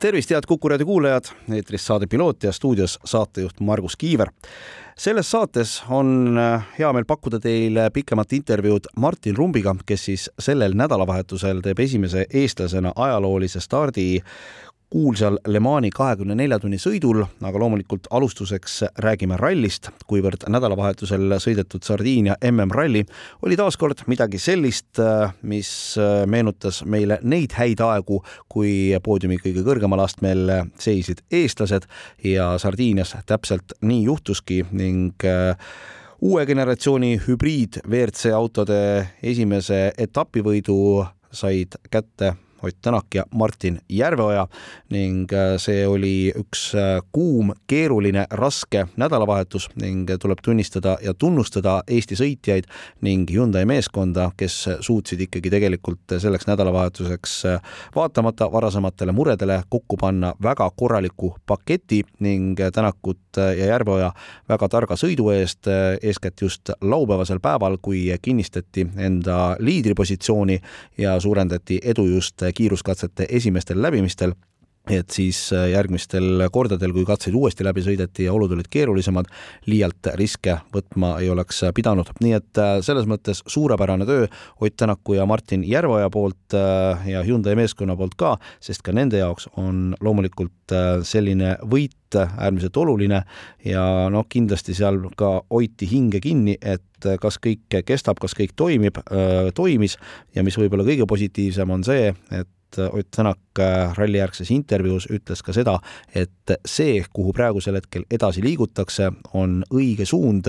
tervist, head Kuku raadio kuulajad, eetris saade Piloot ja stuudios saatejuht Margus Kiiver. selles saates on äh, hea meel pakkuda teile pikemat intervjuud Martin Rumbiga, kes siis sellel nädalavahetusel teeb esimese eestlasena ajaloolise stardi kuulsal Le Mani kahekümne nelja tunni sõidul, aga loomulikult alustuseks räägime rallist, kuivõrd nädalavahetusel sõidetud Sardiinia MM-ralli oli taaskord midagi sellist, mis meenutas meile neid häid aegu, kui poodiumi kõige kõrgemal astmel seisid eestlased ja Sardiinias täpselt nii juhtuski ning uue generatsiooni hübriid WRC autode esimese etapivõidu said kätte Ott Tänak ja Martin Järveoja ning äh, see oli üks äh, kuum, keeruline, raske nädalavahetus ning tuleb tunnistada ja tunnustada Eesti sõitjaid ning Hyundai meeskonda, kes suutsid ikkagi tegelikult selleks nädalavahetuseks äh, vaatamata varasematele muredele kokku panna väga korraliku paketi ning Tänakut ja Järveoja väga targa sõidu eest, eeskätt just laupäevasel päeval, kui kinnistati enda liidripositsiooni ja suurendati edu just kiiruskatsete esimestel läbimistel et siis äh, järgmistel kordadel, kui katseid uuesti läbi sõideti ja olud olid keerulisemad, liialt riske võtma ei oleks pidanud. nii et äh, selles mõttes suurepärane töö Ott Tänaku ja Martin Järveoja poolt äh, ja Hyundai meeskonna poolt ka, sest ka nende jaoks on loomulikult selline võit äärmiselt oluline ja noh, kindlasti seal ka hoiti hinge kinni, et kas kõik kestab, kas kõik toimib, toimis ja mis võib-olla kõige positiivsem on see, et Ott Tänak äh, rallijärgses intervjuus ütles ka seda, et see, kuhu praegusel hetkel edasi liigutakse, on õige suund.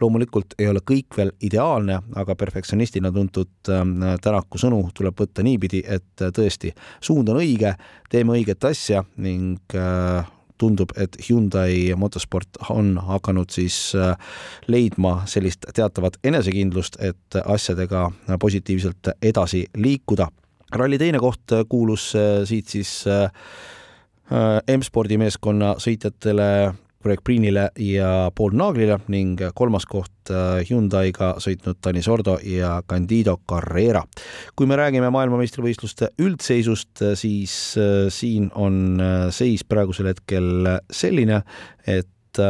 loomulikult ei ole kõik veel ideaalne, aga perfektsionistina tuntud äh, Tänaku sõnu tuleb võtta niipidi, et tõesti, suund on õige, teeme õiget asja ning äh, tundub, et Hyundai motosport on hakanud siis leidma sellist teatavat enesekindlust, et asjadega positiivselt edasi liikuda. Ralli teine koht äh, kuulus äh, siit siis äh, M-spordi meeskonna sõitjatele Greg Priinile ja Paul Naaglile ning kolmas koht Hyundai'ga sõitnud Tanis Ordo ja Candido Carrera. kui me räägime maailmameistrivõistluste üldseisust, siis siin on seis praegusel hetkel selline, et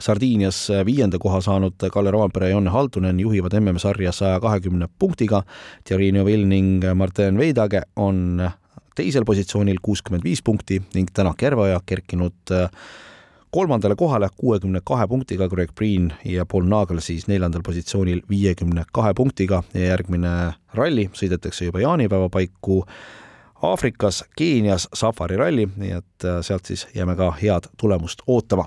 Sardiinias viienda koha saanud Kalle Roompere ja Jonne Haldunen juhivad MM-sarja saja kahekümne punktiga, Thierry Neuville ning Martin Veidage on teisel positsioonil kuuskümmend viis punkti ning Tänak Järveoja kerkinud kolmandale kohale kuuekümne kahe punktiga, Greg Priin ja Paul Nagel siis neljandal positsioonil viiekümne kahe punktiga ja järgmine ralli sõidetakse juba jaanipäeva paiku Aafrikas, Keenias safari ralli, nii et äh, sealt siis jääme ka head tulemust ootama.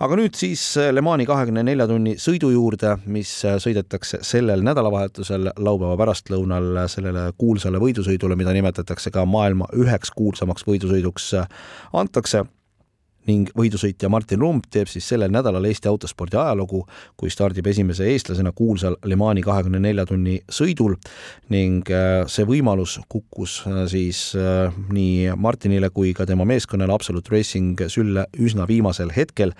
aga nüüd siis äh, Le Mani kahekümne nelja tunni sõidu juurde, mis äh, sõidetakse sellel nädalavahetusel laupäeva pärastlõunal sellele kuulsale võidusõidule, mida nimetatakse ka maailma üheks kuulsamaks võidusõiduks, antakse ning võidusõitja Martin Rump teeb siis sellel nädalal Eesti autospordi ajalugu, kui stardib esimese eestlasena kuulsal Le Mani kahekümne nelja tunni sõidul ning äh, see võimalus kukkus äh, siis äh, nii Martinile kui ka tema meeskonnale Absolute Racing sülle üsna viimasel hetkel.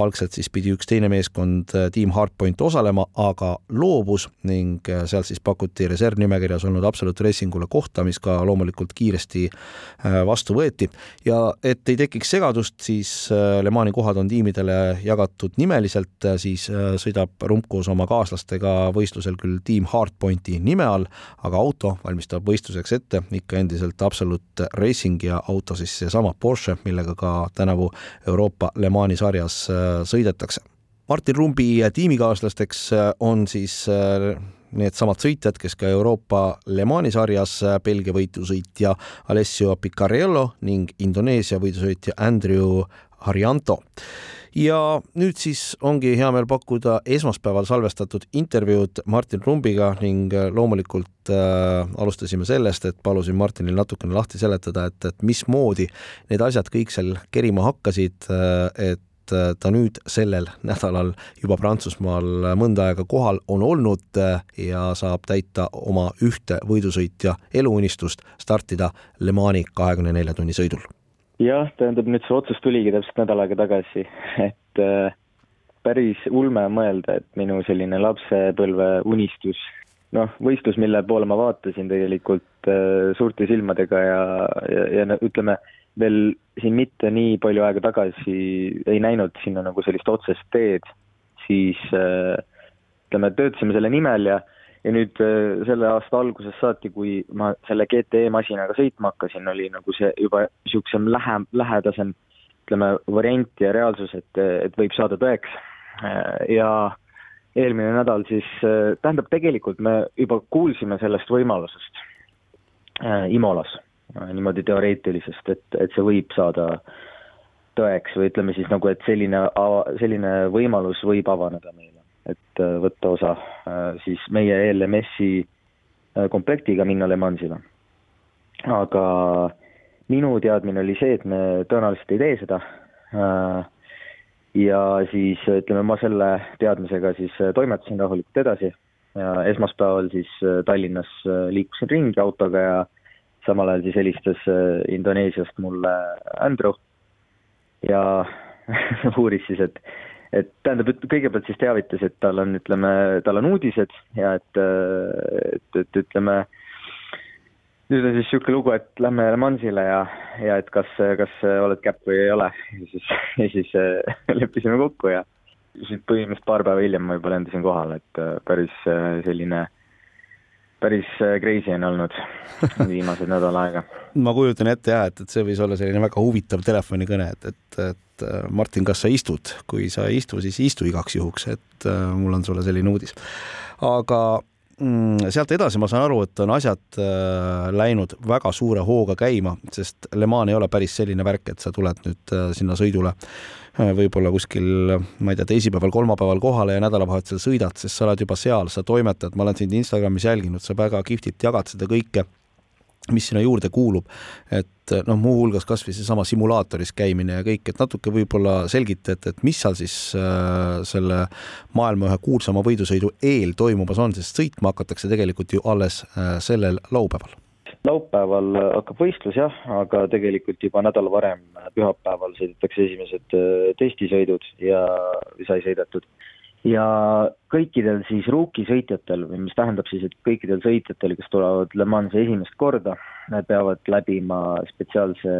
algselt siis pidi üks teine meeskond, tiim Hardpoint osalema, aga loobus ning sealt siis pakuti reservnimekirjas olnud Absolute Racingule kohta, mis ka loomulikult kiiresti vastu võeti ja et ei tekiks segadust, siis siis äh, Le Mani kohad on tiimidele jagatud nimeliselt, äh, siis äh, sõidab Rump koos oma kaaslastega võistlusel küll tiim Hardpointi nime all, aga auto valmistab võistluseks ette ikka endiselt Absolute Racing ja auto siis seesama Porsche, millega ka tänavu Euroopa Le Mani sarjas sõidetakse. Martin Rumbi tiimikaaslasteks on siis needsamad sõitjad, kes ka Euroopa Le Mani sarjas Belgia võitusõitja Alessio Picariello ning Indoneesia võidusõitja Andrew Harjanto ja nüüd siis ongi hea meel pakkuda esmaspäeval salvestatud intervjuud Martin Rumbiga ning loomulikult äh, alustasime sellest, et palusin Martinil natukene lahti seletada, et, et mismoodi need asjad kõik seal kerima hakkasid äh,, et ta nüüd sellel nädalal juba Prantsusmaal mõnda aega kohal on olnud ja saab täita oma ühte võidusõitja eluunistust, startida Le Mani kahekümne nelja tunni sõidul. jah, tähendab nüüd see otsus tuligi täpselt nädal aega tagasi, et äh, päris ulme mõelda, et minu selline lapsepõlve unistus noh, võistlus, mille poole ma vaatasin tegelikult äh, suurte silmadega ja, ja, ja ütleme, veel siin mitte nii palju aega tagasi ei näinud sinna nagu sellist otsest teed, siis äh, ütleme, töötasime selle nimel ja ja nüüd äh, selle aasta algusest saati, kui ma selle GTE masinaga sõitma hakkasin, oli nagu see juba niisugusem lähe, lähedasem ütleme, variant ja reaalsus, et, et võib saada tõeks. Äh, ja eelmine nädal siis, äh, tähendab, tegelikult me juba kuulsime sellest võimalusest Imolas, niimoodi teoreetilisest, et, et see võib saada tõeks või ütleme siis nagu, et selline, selline võimalus võib avaneda meile, et võtta osa siis meie ELMS-i komplektiga minna Le Mansile. aga minu teadmine oli see, et me tõenäoliselt ei tee seda äh, ja siis ütleme, ma selle teadmisega siis äh, toimetasin rahulikult edasi ja esmaspäeval siis äh, Tallinnas äh, liikusin ringi autoga ja samal ajal siis helistas Indoneesiast mulle Andrew ja uuris siis, et et tähendab, et kõigepealt siis teavitas, et tal on, ütleme, tal on uudised ja et, et, et ütleme äh, nüüd on siis niisugune lugu, et lähme Le Mansile ja, ja et kas, kas oled käpp või ei ole. ja siis, ja siis äh, leppisime kokku ja siis põhimõtteliselt paar päeva hiljem ma juba lendasin kohale, et äh, päris äh, selline, päris crazy on olnud viimased nädal aega. ma kujutan ette jah, et, et see võis olla selline väga huvitav telefonikõne, et, et, et Martin, kas sa istud, kui sa ei istu, siis istu igaks juhuks, et mul on sulle selline uudis. aga sealt edasi ma saan aru, et on asjad äh, läinud väga suure hooga käima, sest Le Mans ei ole päris selline värk, et sa tuled nüüd äh, sinna sõidule äh, võib-olla kuskil, ma ei tea, teisipäeval, kolmapäeval kohale ja nädalavahetusel sõidad, sest sa oled juba seal, sa toimetad, ma olen sind Instagramis jälginud, sa väga kihvtilt jagad seda kõike mis sinna juurde kuulub, et noh, muuhulgas kasvõi seesama simulaatoris käimine ja kõik, et natuke võib-olla selgita, et, mis seal siis äh, selle maailma ühe kuulsama võidusõidu eel toimumas on, sest sõitma hakatakse tegelikult ju alles äh, sellel laupäeval. Laupäeval hakkab võistlus jah, aga tegelikult juba nädal varem, pühapäeval sõidetakse esimesed äh, testisõidud ja sai sõidetud ja kõikidel siis ruukisõitjatel või mis tähendab siis, et kõikidel sõitjatel, kes tulevad Le Mansi esimest korda, peavad läbima spetsiaalse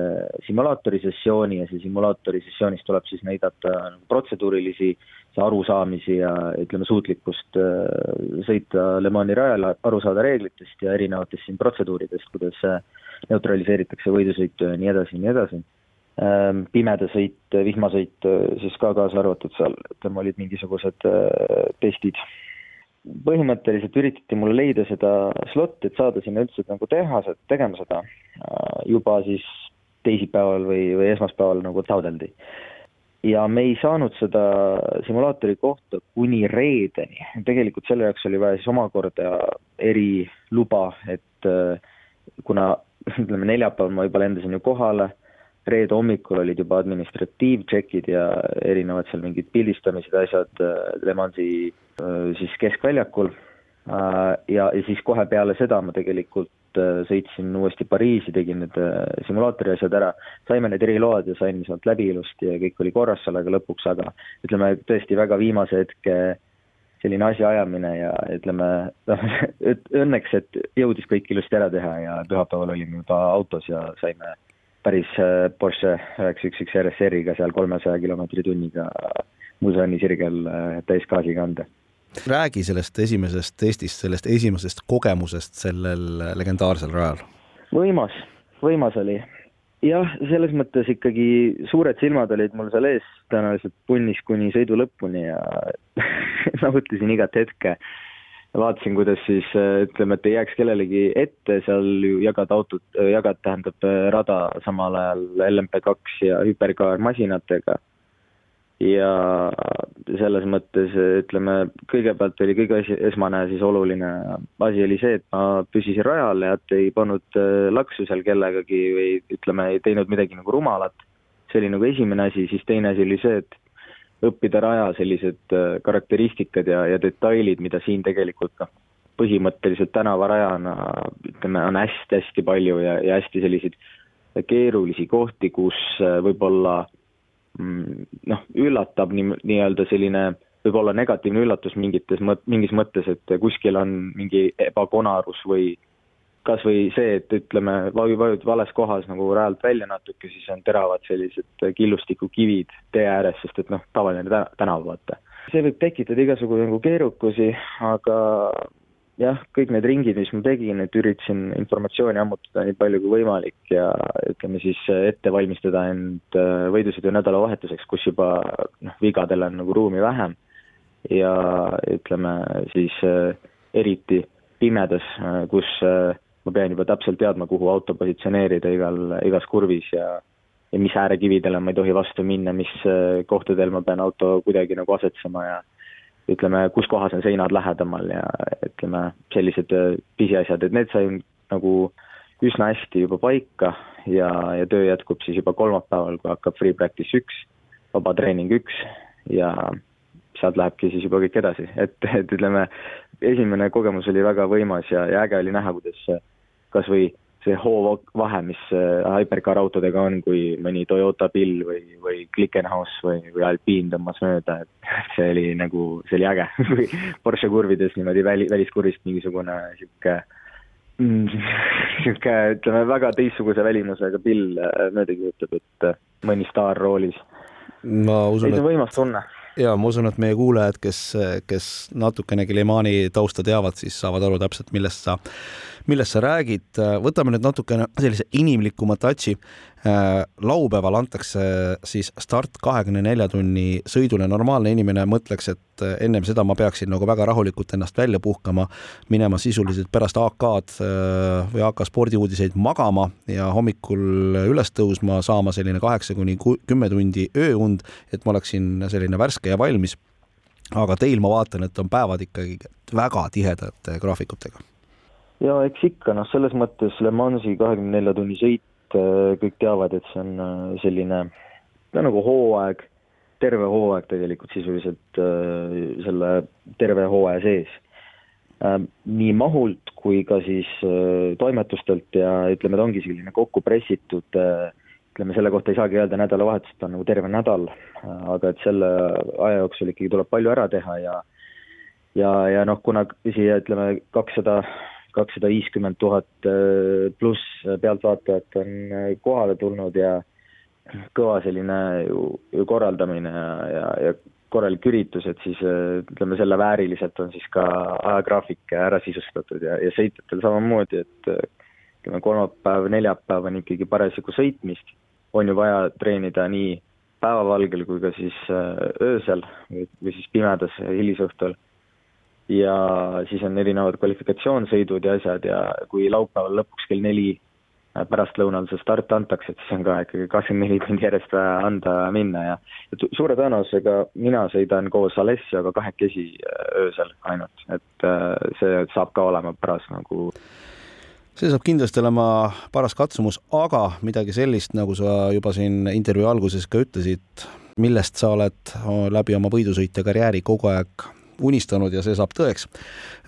simulaatori sessiooni ja see simulaatori sessioonis tuleb siis näidata nagu protseduurilisi arusaamisi ja ütleme, suutlikkust äh, sõita Le Mani rajal, aru saada reeglitest ja erinevatest siin protseduuridest, kuidas neutraliseeritakse võidusõitu ja nii edasi ja nii edasi Ähm, pimedasõit, vihmasõit siis ka kaasa arvatud seal, ütleme, olid mingisugused äh, testid. põhimõtteliselt üritati mulle leida seda slot'i, et saada sinna üldse nagu teha, tegema seda äh, juba siis teisipäeval või, või esmaspäeval nagu taodeldi. ja me ei saanud seda simulaatori kohta kuni reedeni, tegelikult selle jaoks oli vaja siis omakorda eriluba, et äh, kuna ütleme, neljapäeval ma juba lendasin ju kohale reede hommikul olid juba administratiivtšekid ja erinevad seal mingid pildistamised, asjad äh, Le Mansi äh, siis keskväljakul. Äh, ja, ja siis kohe peale seda ma tegelikult sõitsin uuesti Pariisi, tegin need simulaatori asjad ära, saime need eriload ja sain sealt läbi ilusti ja kõik oli korras sellega lõpuks, aga ütleme tõesti väga viimase hetke selline asjaajamine ja ütleme, noh, õnneks, et jõudis kõik ilusti ära teha ja pühapäeval olime juba autos ja saime päris äh, Porsche üheksa üks üks RSR-iga seal kolmesaja kilomeetri tunniga Musani sirgel äh, täisgaasiga anda. räägi sellest esimesest testist, sellest esimesest kogemusest sellel legendaarsel rajal. võimas, võimas oli. jah, selles mõttes ikkagi suured silmad olid mul seal ees tõenäoliselt punnis kuni sõidu lõpuni ja nautisin igat hetke vaatasin, kuidas siis äh, ütleme, et ei jääks kellelegi ette, seal ju jagad autot, äh, jagad, tähendab äh, rada samal ajal LMP2 ja hüperkaarmasinatega. ja selles mõttes ütleme, kõigepealt oli kõige asi, esmane siis oluline asi oli see, et ma püsisin rajal ja et ei pannud laksu seal kellegagi või ütleme, ei teinud midagi nagu rumalat. see oli nagu esimene asi, siis teine asi oli see, et õppida raja sellised karakteristikad ja, ja detailid, mida siin tegelikult noh, põhimõtteliselt tänavarajana ütleme, on hästi-hästi palju ja, ja hästi selliseid keerulisi kohti, kus võib-olla mm, noh, üllatab nii, nii-öelda selline võib-olla negatiivne üllatus mingites mõt-, mingis mõttes, et kuskil on mingi ebakonarus või kas või see, et ütleme, vajud vales kohas nagu rajalt välja natuke, siis on teravad sellised killustikukivid tee ääres, sest et noh, tavaline tänav, vaata. see võib tekitada igasugu nagu keerukusi, aga jah, kõik need ringid, mis ma tegin, et üritasin informatsiooni ammutada nii palju kui võimalik ja ütleme siis ette valmistada end äh, võidusõidu nädalavahetuseks, kus juba noh, vigadel on nagu ruumi vähem. ja ütleme siis äh, eriti pimedas, äh, kus ma pean juba täpselt teadma, kuhu auto positsioneerida igal, igas kurvis ja ja mis äärekividele ma ei tohi vastu minna, mis kohtadel ma pean auto kuidagi nagu asetsema ja ütleme, kus kohas on seinad lähedamal ja ütleme, sellised äh, pisiasjad, et need sain nagu üsna hästi juba paika ja, ja töö jätkub siis juba kolmapäeval, kui hakkab free practice üks, vabatreening üks ja sealt lähebki siis juba kõik edasi, et, et ütleme, esimene kogemus oli väga võimas ja, ja äge oli näha, kuidas kas või see hoovvahe, mis äh, Hypercar autodega on, kui mõni Toyota Bill või, või Glickenhaus või, või Alpine tõmbas mööda, et see oli nagu, see oli äge kui Porsche kurvides niimoodi väli, väliskurvist mingisugune sihuke sihuke, ütleme, väga teistsuguse välimusega Bill äh, mööda kirjutab, et äh, mõni staar roolis. ma usun, et see on võimas tunne ja ma usun, et meie kuulajad, kes, kes natukenegi Lemani tausta teavad, siis saavad aru täpselt, millest sa, millest sa räägid. võtame nüüd natukene sellise inimlikuma touch'i. laupäeval antakse siis start kahekümne nelja tunni sõidule. normaalne inimene mõtleks, et ennem seda ma peaksin nagu väga rahulikult ennast välja puhkama, minema sisuliselt pärast AK-d või AK spordiuudiseid magama ja hommikul üles tõusma, saama selline kaheksa kuni kümme tundi ööund, et ma oleksin selline värske ja valmis. aga teil ma vaatan, et on päevad ikkagi väga tihedate graafikutega. Ja eks ikka noh, selles mõttes Le Mansi kahekümne nelja tunni sõit, äh, kõik teavad, et see on äh, selline no nagu hooaeg, terve hooaeg tegelikult sisuliselt äh, selle terve hooaja sees. Nii mahult kui ka siis toimetustelt ja ütleme, ta ongi selline kokku pressitud ütleme, selle kohta ei saagi öelda nädalavahetust, on nagu terve nädal, aga et selle aja jooksul ikkagi tuleb palju ära teha ja ja, ja noh, kuna siia ütleme kakssada, kakssada viiskümmend tuhat äh, pluss pealtvaatajat on äh, kohale tulnud ja kõva selline korraldamine ja, ja, ja korralik üritus, et siis äh, ütleme, selle vääriliselt on siis ka ajagraafik ära sisustatud ja, ja sõitjatel samamoodi, et ütleme, kolmapäev, neljapäev on ikkagi parasjagu sõitmist, on ju vaja treenida nii päevavalgel kui ka siis äh, öösel või, või siis pimedas hilisõhtul. Ja siis on erinevad kvalifikatsioonsõidud ja asjad ja kui laupäeval lõpuks kell neli äh, pärastlõunal see start antakse, et siis on ka ikkagi kakskümmend neli tundi järjest vaja anda minna ja suure tõenäosusega mina sõidan koos Alessioga kahekesi äh, öösel ainult, et see saab ka olema paras nagu see saab kindlasti olema paras katsumus, aga midagi sellist, nagu sa juba siin intervjuu alguses ka ütlesid, millest sa oled läbi oma võidusõitja karjääri kogu aeg unistanud ja see saab tõeks.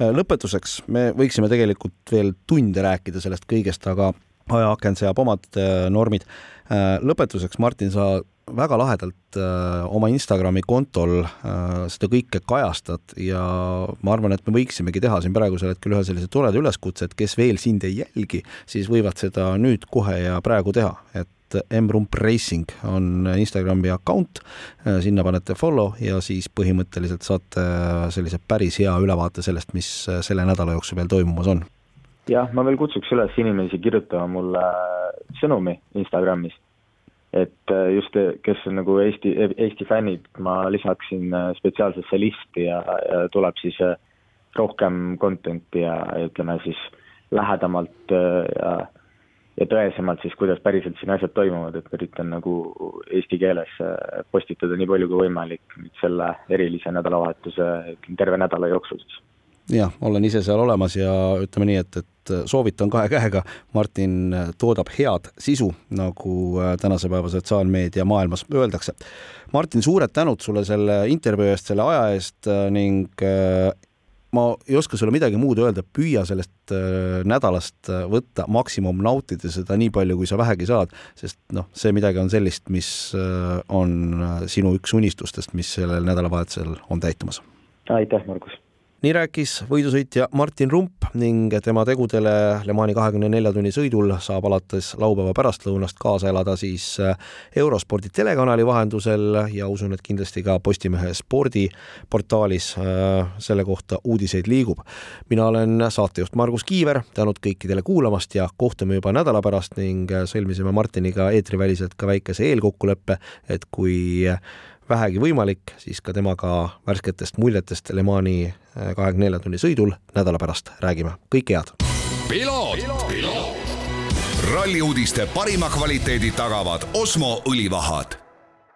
lõpetuseks me võiksime tegelikult veel tunde rääkida sellest kõigest, aga ajaaken seab omad äh, normid. Äh, lõpetuseks, Martin, sa väga lahedalt äh, oma Instagrami kontol äh, seda kõike kajastad ja ma arvan, et me võiksimegi teha siin praegusel hetkel ühe sellise toreda üleskutse, et kes veel sind ei jälgi, siis võivad seda nüüd kohe ja praegu teha, et M-Rump Racing on Instagrami account, äh, sinna panete follow ja siis põhimõtteliselt saate sellise päris hea ülevaate sellest, mis selle nädala jooksul veel toimumas on. jah, ma veel kutsuks üles inimesi kirjutama mulle sõnumi Instagramis et äh, just, kes on nagu Eesti, Eesti fännid, ma lisaksin äh, spetsiaalsesse listi ja, ja tuleb siis äh, rohkem content'i ja ütleme siis lähedamalt ja, ja tõesemalt siis, kuidas päriselt siin asjad toimuvad, et üritan nagu eesti keeles postitada nii palju kui võimalik nüüd selle erilise nädalavahetuse terve nädala jooksul siis jah, olen ise seal olemas ja ütleme nii, et, et soovitan kahe käega. Martin toodab head sisu, nagu tänase päeva sotsiaalmeedia maailmas öeldakse. Martin, suured tänud sulle selle intervjuu eest, selle aja eest ning ma ei oska sulle midagi muud öelda, püüa sellest äh, nädalast äh, võtta maksimum, nautida seda nii palju, kui sa vähegi saad, sest noh, see midagi on sellist, mis äh, on sinu üks unistustest, mis sellel nädalavahetusel on täitumas. aitäh, Margus! Nii rääkis võidusõitja Martin Rump ning tema tegudele Le Mani kahekümne nelja tunni sõidul saab alates laupäeva pärastlõunast kaasa elada siis äh, Eurospordi telekanali vahendusel ja usun, et kindlasti ka Postimehe spordiportaalis äh, selle kohta uudiseid liigub. mina olen saatejuht Margus Kiiver, tänud kõikidele kuulamast ja kohtume juba nädala pärast ning äh, sõlmisime Martiniga eetriväliselt ka väikese eelkokkuleppe, et kui vähegi võimalik, siis ka temaga värsketest muljetest Le Mani äh, kahekümne nelja tunni sõidul nädala pärast räägime, kõike head! ralli uudiste parima kvaliteedi tagavad Osmo õlivahad